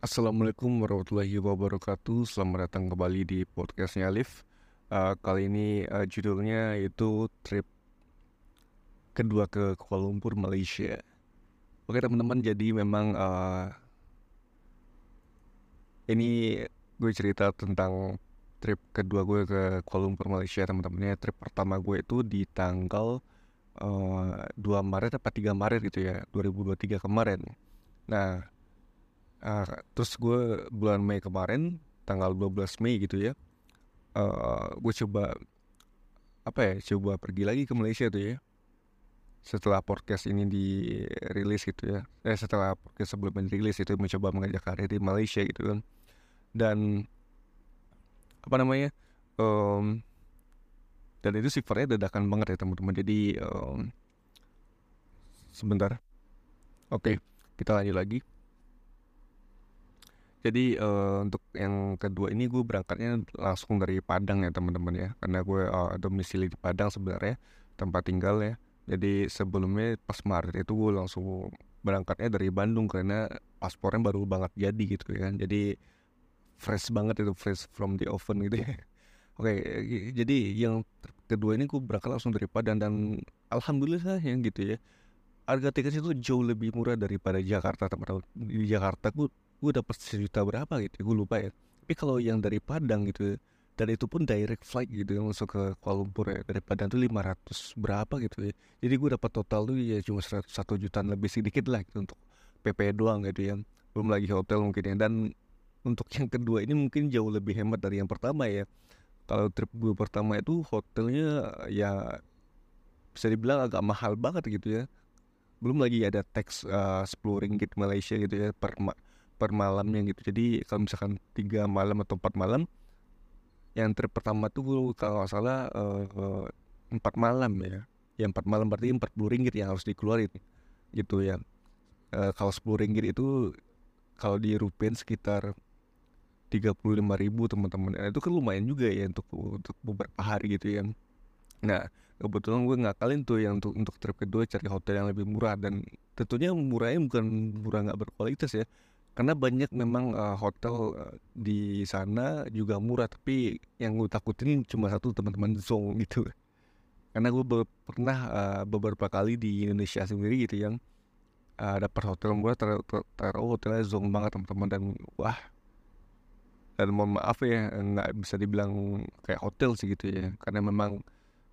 Assalamualaikum warahmatullahi wabarakatuh. Selamat datang kembali di podcastnya Alif. Uh, kali ini uh, judulnya itu trip kedua ke Kuala Lumpur, Malaysia. Oke teman-teman, jadi memang uh, ini gue cerita tentang trip kedua gue ke Kuala Lumpur, Malaysia teman-teman. Trip pertama gue itu di tanggal uh, 2 Maret atau 3 Maret gitu ya, 2023 kemarin. Nah, uh, terus gue bulan Mei kemarin tanggal 12 Mei gitu ya uh, gue coba apa ya coba pergi lagi ke Malaysia tuh ya setelah podcast ini dirilis gitu ya eh setelah podcast sebelum dirilis itu mencoba mengajak karir di Malaysia gitu kan dan apa namanya um, dan itu sifatnya dadakan banget ya teman-teman jadi um, sebentar oke okay, kita lanjut lagi jadi uh, untuk yang kedua ini gue berangkatnya langsung dari Padang ya teman-teman ya, karena gue uh, domisili di Padang sebenarnya tempat tinggal ya. Jadi sebelumnya pas Maret itu gue langsung berangkatnya dari Bandung karena paspornya baru banget jadi gitu ya kan. Jadi fresh banget itu fresh from the oven gitu ya. Oke, jadi yang kedua ini gue berangkat langsung dari Padang dan alhamdulillah yang gitu ya. Harga tiket itu jauh lebih murah daripada Jakarta teman-teman. Di Jakarta gue gue dapet sejuta berapa gitu gue lupa ya. Tapi kalau yang dari Padang gitu dan itu pun direct flight gitu yang masuk ke Kuala Lumpur ya. Dari Padang tuh 500 berapa gitu ya. Jadi gue dapat total tuh ya cuma satu jutaan lebih sedikit lah gitu untuk PP doang gitu ya. Belum lagi hotel mungkin ya. Dan untuk yang kedua ini mungkin jauh lebih hemat dari yang pertama ya. Kalau trip gue pertama itu hotelnya ya bisa dibilang agak mahal banget gitu ya. Belum lagi ada tax uh, 10 ringgit Malaysia gitu ya per per malamnya gitu. Jadi kalau misalkan tiga malam atau empat malam yang trip pertama tuh kalau nggak salah uh, empat malam ya. Yang empat malam berarti empat puluh ringgit yang harus dikeluarin gitu ya. Uh, kalau sepuluh ringgit itu kalau di rupiah sekitar tiga puluh lima ribu teman-teman. Nah, itu kan lumayan juga ya untuk untuk beberapa hari gitu ya. Nah kebetulan gue ngakalin tuh yang untuk untuk trip kedua cari hotel yang lebih murah dan tentunya murahnya bukan murah nggak berkualitas ya karena banyak memang uh, hotel uh, di sana juga murah tapi yang gue takutin cuma satu teman-teman zong gitu. Karena gue be pernah uh, beberapa kali di Indonesia sendiri gitu yang uh, dapat hotel murah taruh ter hotelnya zong banget teman-teman dan wah. Dan mohon maaf ya nggak bisa dibilang kayak hotel sih gitu ya. Karena memang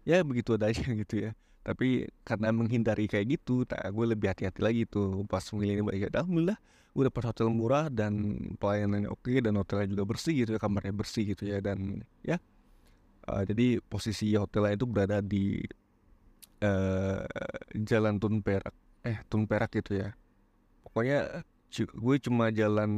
ya begitu adanya gitu ya. Tapi karena menghindari kayak gitu tak gue lebih hati-hati lagi tuh. Pas memilih ini ya alhamdulillah gue dapet hotel murah dan pelayanannya oke dan hotelnya juga bersih gitu ya kamarnya bersih gitu ya dan ya uh, jadi posisi hotelnya itu berada di uh, Jalan Tun Perak eh Tun Perak gitu ya. Pokoknya gue cuma jalan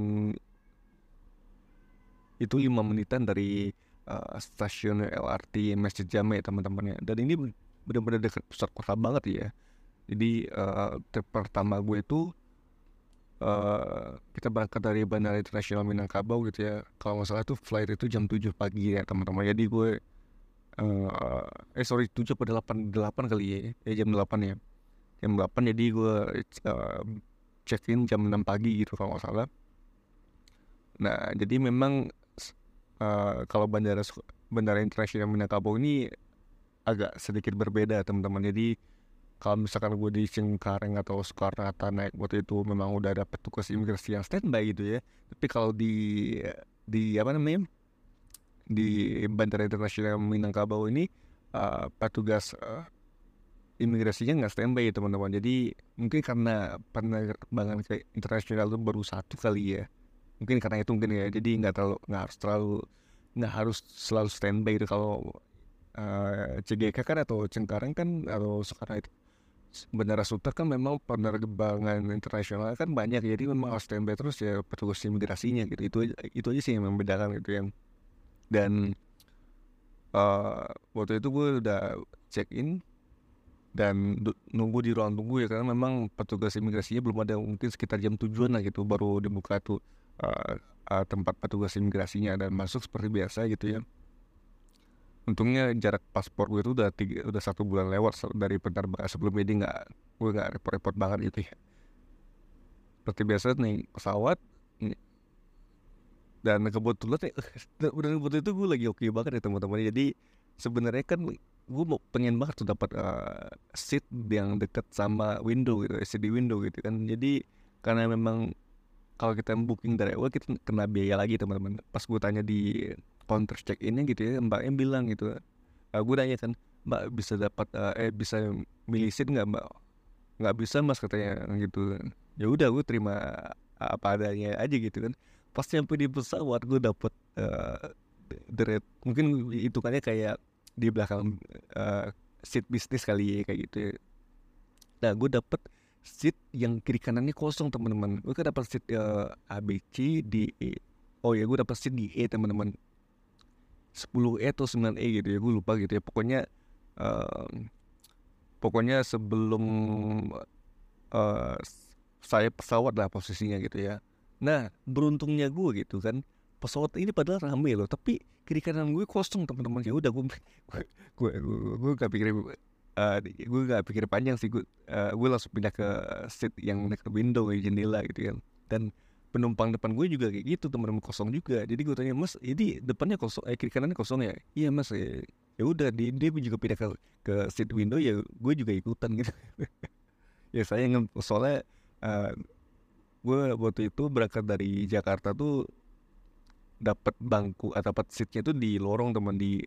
itu lima menitan dari uh, stasiun LRT Masjid Jame teman-teman ya dan ini benar-benar dekat pusat kota banget ya. Jadi uh, pertama gue itu Uh, kita berangkat dari Bandara Internasional Minangkabau gitu ya. Kalau nggak salah tuh flight itu jam 7 pagi ya teman-teman. Jadi gue uh, eh sorry 7 pada 8 8 kali ya. Ya jam 8 ya. Jam 8 jadi gue uh, check in jam 6 pagi gitu kalau nggak salah. Nah jadi memang uh, kalau bandara bandara internasional Minangkabau ini agak sedikit berbeda teman-teman. Jadi kalau misalkan gue di Cengkareng atau Soekarno Hatta naik waktu itu memang udah ada petugas imigrasi yang standby gitu ya. Tapi kalau di di apa namanya di Bandara Internasional Minangkabau ini uh, petugas uh, imigrasinya nggak standby ya teman-teman. Jadi mungkin karena penerbangan ke internasional itu baru satu kali ya. Mungkin karena itu mungkin ya. Jadi nggak terlalu nggak harus terlalu nggak harus selalu standby itu kalau uh, CGK kan atau Cengkareng kan atau sekarang itu Bandara Suta kan memang penerbangan internasional kan banyak jadi memang harus standby terus ya petugas imigrasinya gitu. Itu itu aja sih yang membedakan gitu yang dan uh, waktu itu gue udah check in dan nunggu di ruang tunggu ya karena memang petugas imigrasinya belum ada mungkin sekitar jam tujuan lah gitu baru dibuka tuh uh, uh, tempat petugas imigrasinya dan masuk seperti biasa gitu ya untungnya jarak paspor gue itu udah tiga, udah satu bulan lewat dari penerbangan sebelumnya jadi nggak gue nggak repot-repot banget gitu ya. Seperti biasa nih pesawat dan kebetulan ya udah kebetulan itu gue lagi oke banget ya teman-teman. Jadi sebenarnya kan gue pengen banget tuh dapat uh, seat yang dekat sama window gitu seat di window gitu kan. Jadi karena memang kalau kita booking dari awal kita kena biaya lagi teman-teman. Pas gue tanya di counter check innya gitu ya mbaknya bilang gitu. Uh, gue tanya kan mbak bisa dapat uh, eh bisa milih seat nggak mbak? Nggak bisa mas katanya gitu. Ya udah gue terima apa adanya aja gitu kan. Pas nyampe di pesawat gue dapet uh, mungkin hitungannya kayak di belakang uh, seat bisnis kali ya kayak gitu ya. nah gue dapet seat yang kiri kanannya kosong teman-teman. Gue kan dapet seat uh, ABC di E. Oh ya gue dapet seat di E teman-teman 10 E atau 9 E gitu ya gue lupa gitu ya. Pokoknya uh, pokoknya sebelum uh, saya pesawat lah posisinya gitu ya. Nah beruntungnya gue gitu kan pesawat ini padahal rame loh tapi kiri kanan gue kosong teman-teman. Ya udah gue gue gue gue gak pikir uh, gue gak pikir panjang sih. Gue uh, gue langsung pindah ke seat yang dekat window jendela gitu kan. Dan penumpang depan gue juga kayak gitu teman-teman kosong juga. Jadi gue tanya mas ini depannya kosong eh kiri kanannya kosong ya? Iya mas. Ya, ya udah dia, dia juga pindah ke ke seat window ya gue juga ikutan gitu. Ya saya soalnya uh, gue waktu itu berangkat dari Jakarta tuh dapat bangku atau dapat seatnya tuh di lorong teman di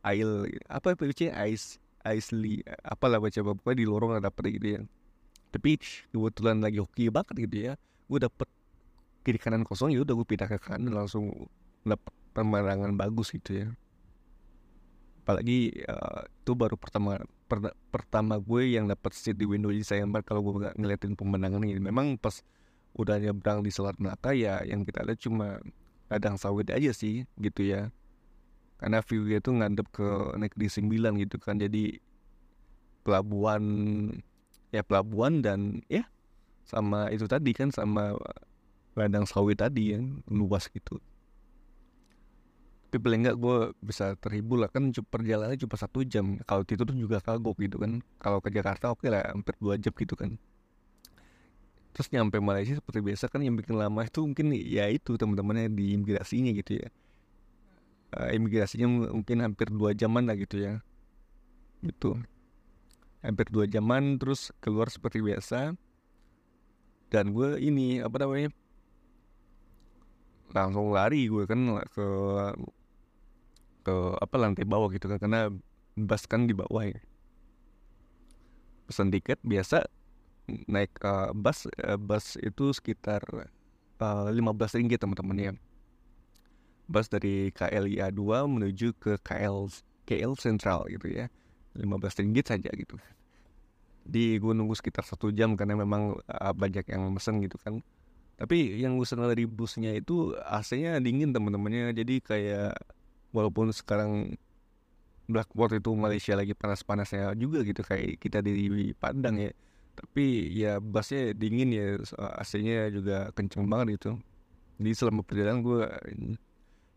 aisle apa sih ice aisle apalah baca pokoknya di lorong dapet gitu ya. Tapi kebetulan lagi hoki banget gitu ya gue dapet kiri kanan kosong ya udah gue pindah ke kanan langsung dapet pemandangan bagus gitu ya. Apalagi uh, itu baru pertama per, pertama gue yang dapat seat di window banget kalau gue nggak ngeliatin pemandangan ini. Memang pas udah nyebrang di Selat Melaka ya yang kita lihat cuma ladang sawit aja sih gitu ya. Karena view itu ngadep ke negeri sembilan gitu kan jadi pelabuhan ya pelabuhan dan ya sama itu tadi kan sama ladang sawit tadi yang luas gitu. Tapi paling nggak gue bisa terhibur lah kan perjalanannya cuma satu jam. Kalau itu tuh juga kagok gitu kan. Kalau ke Jakarta oke okay lah hampir dua jam gitu kan. Terus nyampe Malaysia seperti biasa kan yang bikin lama itu mungkin ya itu teman-temannya di imigrasinya gitu ya. Uh, imigrasinya mungkin hampir dua jaman lah gitu ya. Gitu. Hampir dua jaman terus keluar seperti biasa. Dan gue ini apa namanya langsung lari gue kan ke ke apa lantai bawah gitu kan karena bus kan di bawah ya. Pesan tiket biasa naik uh, bus uh, bus itu sekitar uh, 15 ringgit teman-teman ya. Bus dari KLIA 2 menuju ke KL KL Central gitu ya. 15 ringgit saja gitu. Di gue nunggu sekitar satu jam karena memang uh, banyak yang mesen gitu kan tapi yang gue senang dari busnya itu AC-nya dingin teman-temannya jadi kayak walaupun sekarang Blackboard itu Malaysia lagi panas-panasnya juga gitu kayak kita di Padang ya. Tapi ya busnya dingin ya AC-nya juga kenceng banget gitu. Jadi selama perjalanan gue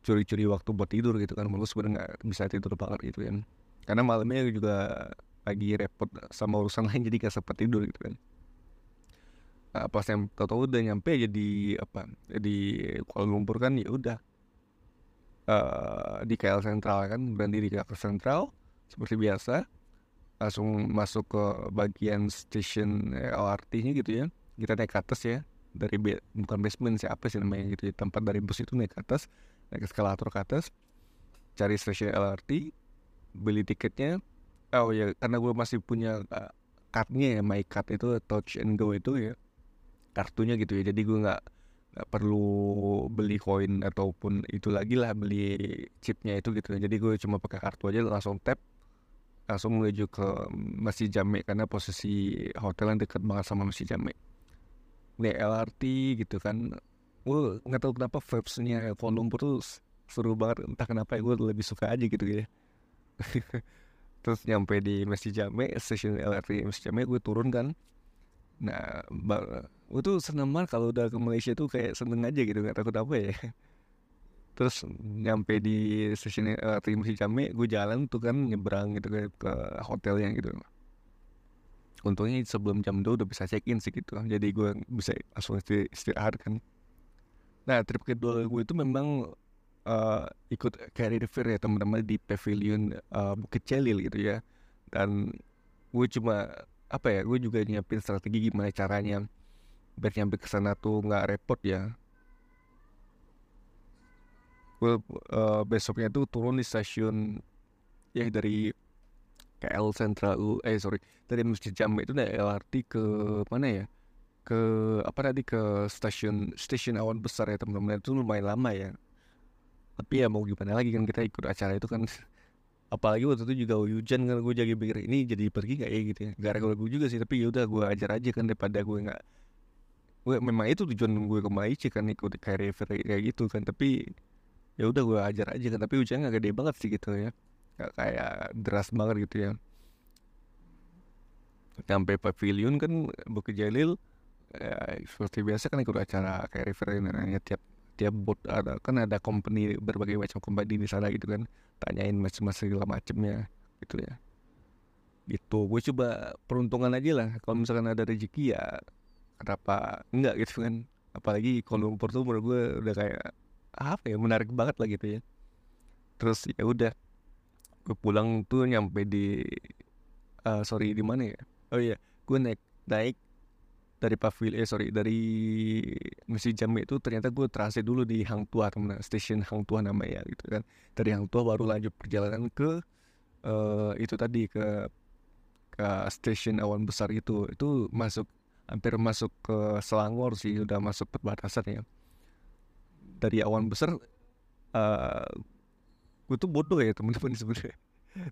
curi-curi waktu buat tidur gitu kan. Malu sebenarnya nggak bisa tidur banget gitu kan. Karena malamnya juga lagi repot sama urusan lain jadi gak sempat tidur gitu kan nah, pas yang tahu-tahu udah nyampe jadi apa di Kuala Lumpur kan ya udah. Uh, di KL Sentral kan berhenti di KL Sentral seperti biasa. Langsung masuk ke bagian station eh, LRT-nya gitu ya. Kita naik ke atas ya dari be bukan basement siapa sih namanya gitu ya. Tempat dari bus itu naik ke atas naik eskalator ke atas. Cari stasiun LRT beli tiketnya. Oh ya karena gue masih punya uh, cardnya ya my card itu touch and go itu ya kartunya gitu ya jadi gue nggak nggak perlu beli koin ataupun itu lagi lah beli chipnya itu gitu jadi gue cuma pakai kartu aja langsung tap langsung menuju ke Masjid Jamek karena posisi hotel yang dekat banget sama Masjid Jamek. Naik LRT gitu kan. Gue nggak tahu kenapa vibes-nya Kuala Lumpur seru banget. Entah kenapa ya gue lebih suka aja gitu ya. Terus nyampe di Masjid Jamek, stasiun LRT Masjid Jamek gue turun kan. Nah, gue tuh seneng banget kalau udah ke Malaysia tuh kayak seneng aja gitu nggak takut apa ya. Terus nyampe di stasiun LRT eh, Masjid Jame gue jalan tuh kan nyebrang gitu ke, ke hotelnya gitu. Untungnya sebelum jam 2 udah bisa check in sih gitu jadi gue bisa langsung istirahat kan. Nah trip kedua gue itu memang uh, ikut carry fair ya teman-teman di pavilion uh, Bukit Jalil gitu ya. Dan gue cuma apa ya gue juga nyiapin strategi gimana caranya biar nyampe ke sana tuh nggak repot ya. Gue uh, besoknya tuh turun di stasiun ya dari KL Central eh sorry dari Masjid Jami itu naik LRT ke mana ya? Ke apa tadi ke stasiun stasiun awan besar ya teman-teman. Itu lumayan lama ya. Tapi ya mau gimana lagi kan kita ikut acara itu kan apalagi waktu itu juga hujan kan gue jadi pikir ini jadi pergi gak ya? Gitu ya. Gara gara gue juga sih tapi ya udah gue ajar aja kan daripada gue nggak gue memang itu tujuan gue ke Maici kan ikut kayak kayak gitu kan. Tapi ya udah gue ajar aja kan tapi hujannya gak gede banget sih gitu ya. Gak kayak deras banget gitu ya. Sampai pavilion kan Bukit Jalil ya, seperti biasa kan ikut acara kayak referensi tiap tiap bot ada kan ada company berbagai macam company di sana gitu kan. Tanyain macam-macam segala macamnya gitu ya. Gitu. Gue coba peruntungan aja lah. Kalau misalkan ada rezeki ya kenapa enggak gitu kan. Apalagi Kuala Lumpur tuh menurut gue udah kayak apa ya menarik banget lah gitu ya. Terus ya udah gue pulang tuh nyampe di uh, sorry di mana ya? Oh iya gue naik naik dari pavil eh sorry dari Masjid Jami itu ternyata gue transit dulu di Hang Tua teman stasiun Hang Tua namanya gitu kan. Dari Hang Tua baru lanjut perjalanan ke uh, itu tadi ke ke stasiun awan besar itu. Itu masuk hampir masuk ke Selangor sih udah masuk perbatasan ya. Dari awan besar uh, gue tuh bodoh ya teman-teman sebenarnya.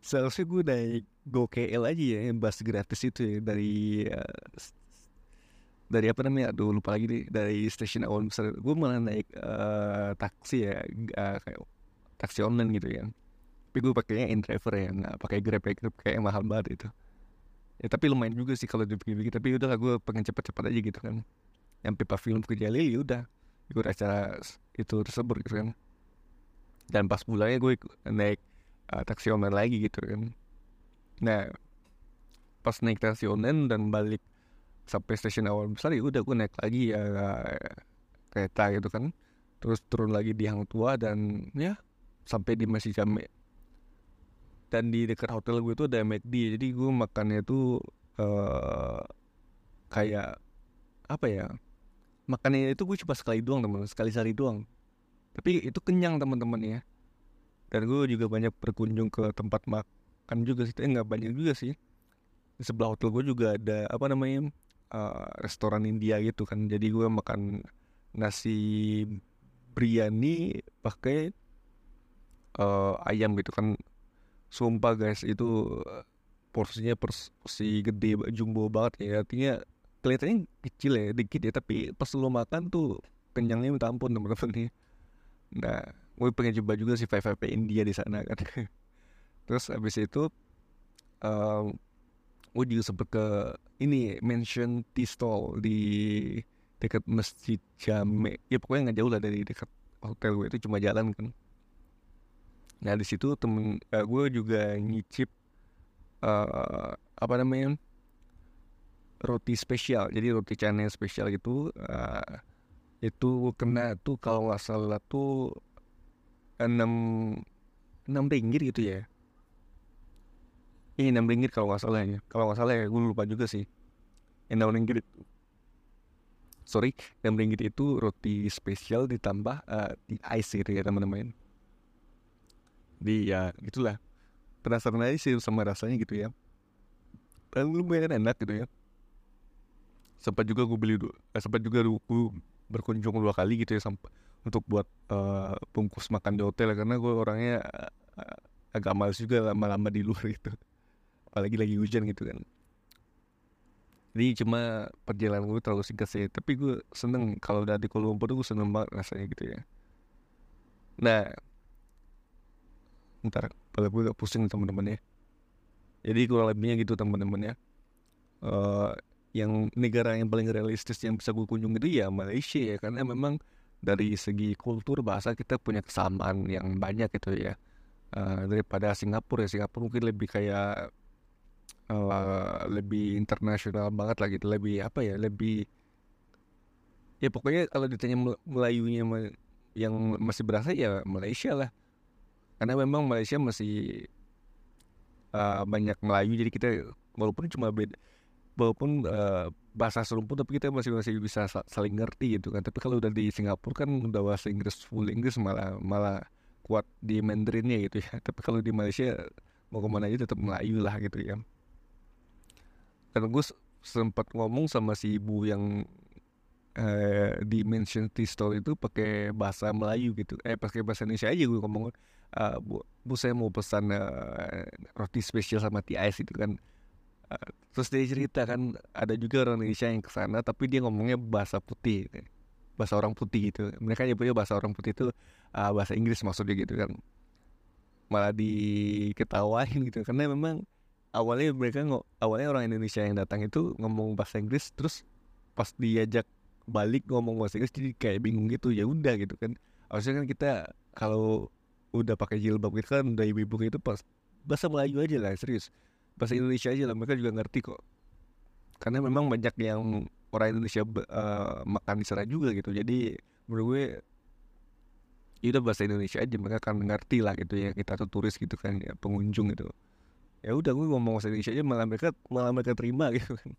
Seharusnya gue naik Go KL aja ya yang bus gratis itu ya dari uh, dari apa namanya? Aduh lupa lagi nih. Dari stasiun awan besar. Gue malah naik uh, taksi ya uh, kayak taksi online gitu ya tapi gue pakainya in driver ya nggak pakai grab ya. Grab kayak mahal banget itu. Ya tapi lumayan juga sih kalau dipikir-pikir. Tapi udah gue pengen cepet-cepet aja gitu kan. Nyampe pavilion ke Jalil ya udah. Ikut acara itu tersebut gitu kan. Dan pas pulangnya gue naik uh, taksi online lagi gitu kan. Nah pas naik taksi online dan balik sampai stasiun awal besar ya udah gue naik lagi ya kereta gitu kan. Terus turun lagi di Hang Tua dan ya sampai di Masjid Jame. Dan di dekat hotel gue itu ada McD jadi gue makannya tuh uh, kayak apa ya makannya itu gue cuma sekali doang teman sekali sehari doang. Tapi itu kenyang teman-teman ya. Dan gue juga banyak berkunjung ke tempat makan juga sih eh nggak banyak juga sih. Di sebelah hotel gue juga ada apa namanya uh, restoran India gitu kan. Jadi gue makan nasi biryani pakai uh, ayam gitu kan. Sumpah guys itu porsinya porsi gede jumbo banget ya. Artinya kelihatannya kecil ya dikit ya. Tapi pas lo makan tuh kenyangnya minta ampun teman-teman nih nah gue pengen coba juga Five Five India di sana kan. Terus abis itu um, gue juga sempet ke ini mention tea stall di dekat masjid Jame. Ya pokoknya nggak jauh lah dari dekat hotel gue itu cuma jalan kan. Nah di situ temen uh, gue juga nyicip uh, apa namanya roti spesial. Jadi roti canai spesial gitu uh, itu kena tuh kalau nggak salah tuh enam enam ringgit gitu ya ini enam ringgit kalau nggak salah ya. Kalau nggak salah ya gue lupa juga sih. Enam ringgit sorry enam ringgit itu roti spesial ditambah uh, di ice gitu ya teman-teman. Di ya gitulah. Penasaran aja sih sama rasanya gitu ya. Dan lumayan enak gitu ya. Sempat juga gue beli eh, sempat juga gue berkunjung dua kali gitu ya sampai untuk buat uh, bungkus makan di hotel karena gue orangnya uh, agak males juga lama-lama di luar gitu apalagi lagi hujan gitu kan. Jadi cuma perjalanan gue terlalu singkat sih tapi gue seneng. Kalau udah di Kuala Lumpur gue seneng banget rasanya gitu ya. Nah ntar pada gue gak pusing teman-teman ya. Jadi kurang lebihnya gitu teman-teman ya. Uh, yang negara yang paling realistis yang bisa gue kunjungi itu ya Malaysia ya karena memang dari segi kultur bahasa kita punya kesamaan yang banyak gitu ya. Uh, daripada Singapura ya Singapura mungkin lebih kayak uh, lebih internasional banget lah gitu lebih apa ya lebih ya pokoknya kalau ditanya Melayunya yang masih berasa ya Malaysia lah. Karena memang Malaysia masih uh, banyak Melayu jadi kita walaupun cuma beda walaupun uh, bahasa serumpun tapi kita masih masih bisa saling ngerti gitu kan. Tapi kalau udah di Singapura kan udah bahasa Inggris full Inggris malah malah kuat di Mandarinnya gitu ya. Tapi kalau di Malaysia mau ke mana aja tetap Melayu lah gitu ya dan gue sempat ngomong sama si ibu yang uh, di mention Tistol itu pakai bahasa Melayu gitu. Eh pakai bahasa Indonesia aja gue ngomong uh, bu, bu saya mau pesan uh, roti spesial sama tea ice itu kan. Terus dia cerita kan ada juga orang Indonesia yang ke sana tapi dia ngomongnya bahasa putih bahasa orang putih gitu. Mereka nyebutnya bahasa orang putih itu uh, bahasa Inggris maksudnya gitu kan. Malah diketawain gitu. Karena memang awalnya mereka nggak awalnya orang Indonesia yang datang itu ngomong bahasa Inggris terus pas diajak balik ngomong bahasa Inggris jadi kayak bingung gitu ya udah gitu kan. Harusnya kan kita kalau udah pakai jilbab gitu kan udah ibu-ibu itu pas bahasa Melayu aja lah serius. Bahasa Indonesia aja lah mereka juga ngerti kok. Karena memang banyak yang orang Indonesia uh, makan di sana juga gitu. Jadi menurut gue ya udah bahasa Indonesia aja mereka akan ngerti lah gitu ya kita tuh turis gitu kan ya pengunjung gitu ya udah gue ngomong bahasa Indonesia aja malah mereka malah mereka terima gitu kan.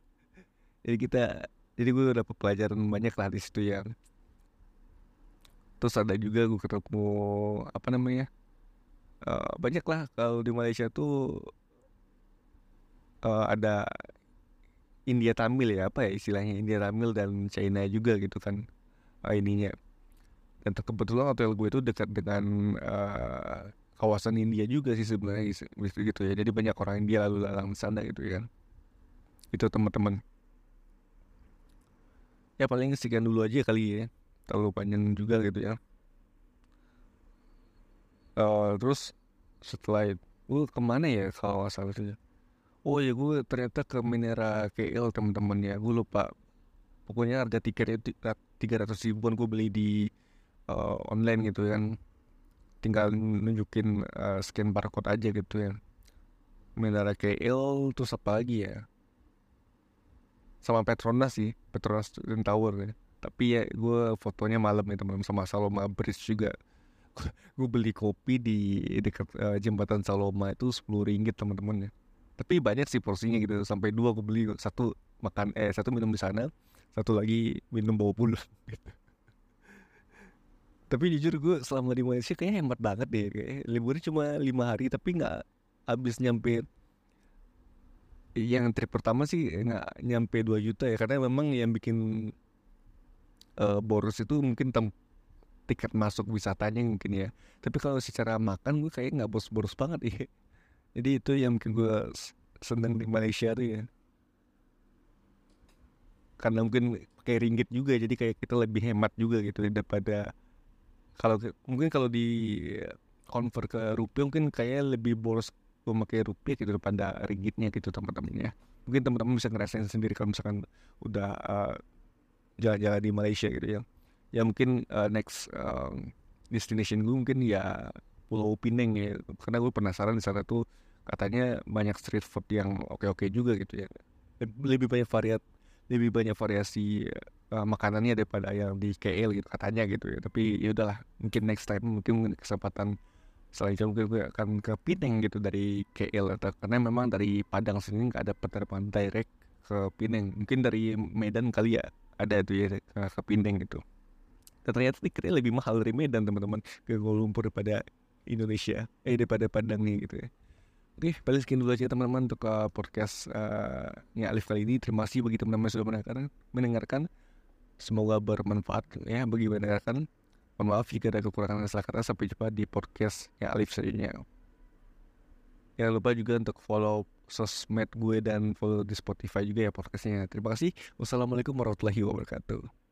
Jadi kita jadi gue udah pelajaran banyak lah di situ ya. Terus ada juga gue ketemu apa namanya uh, banyak lah kalau di Malaysia tuh uh, ada India Tamil ya apa ya istilahnya India Tamil dan China juga gitu kan uh, ininya. Dan kebetulan hotel gue itu dekat dengan uh, kawasan India juga sih sebenarnya gitu, ya. Jadi banyak orang India lalu lalang di sana gitu ya itu teman-teman. Ya paling sekian dulu aja kali ya. Terlalu panjang juga gitu ya. Uh, terus setelah itu ke mana ya kalau salah itu oh ya gue ternyata ke Minera KL temen-temen ya. Gue lupa. Pokoknya harga tiketnya tiga ratus ribuan gue beli di uh, online gitu kan tinggal nunjukin uh, scan barcode aja gitu ya. Minera KL terus apa lagi ya? Sama Petronas sih Petronas Student Tower ya. Tapi ya gue fotonya malam ya teman-teman sama Saloma Bridge juga. Gue beli kopi di dekat uh, jembatan Saloma itu sepuluh ringgit teman-teman ya. Tapi banyak sih porsinya gitu sampai dua aku beli. Satu makan eh satu minum di sana satu lagi minum bawa pulang gitu. Tapi jujur gue selama di Malaysia kayaknya hemat banget deh kayak liburnya cuma lima hari tapi nggak habis nyampe yang trip pertama sih nggak nyampe 2 juta ya karena memang yang bikin uh, boros itu mungkin tem tiket masuk wisatanya mungkin ya. Tapi kalau secara makan gue kayak nggak boros-boros banget ya jadi itu yang mungkin gue seneng di Malaysia tuh ya. Karena mungkin pakai ringgit juga jadi kayak kita lebih hemat juga gitu daripada kalau mungkin kalau di convert ke rupiah mungkin kayak lebih boros memakai rupiah gitu daripada ringgitnya gitu teman-teman ya. Mungkin teman-teman bisa ngerasain sendiri kalau misalkan udah uh, jalan-jalan di Malaysia gitu ya. Ya mungkin uh, next uh, destination gue mungkin ya Pulau Pineng ya. Karena gue penasaran di sana tuh katanya banyak street food yang oke-oke juga gitu ya. Lebih banyak variat lebih banyak variasi uh, makanannya daripada yang di KL gitu katanya gitu ya. Tapi ya udahlah mungkin next time mungkin kesempatan selanjutnya mungkin gue akan ke Pineng gitu dari KL atau karena memang dari Padang sini nggak ada penerbangan direct ke Pineng mungkin dari Medan kali ya ada tuh ya ke, ke Pineng gitu. Dan ternyata tiketnya lebih mahal dari Medan teman-teman ke Kuala Lumpur daripada Indonesia eh daripada Padang nih gitu ya Oke, paling sekian dulu aja teman-teman untuk uh, podcast uh, ya Alif kali ini. Terima kasih bagi teman-teman sudah mendengarkan. mendengarkan. Semoga bermanfaat ya bagi mendengarkan. Mohon maaf jika ada kekurangan dan salah kata. Sampai jumpa di podcast ya Alif selanjutnya. Jangan lupa juga untuk follow sosmed gue dan follow di Spotify juga ya podcastnya. Terima kasih. Wassalamualaikum warahmatullahi wabarakatuh.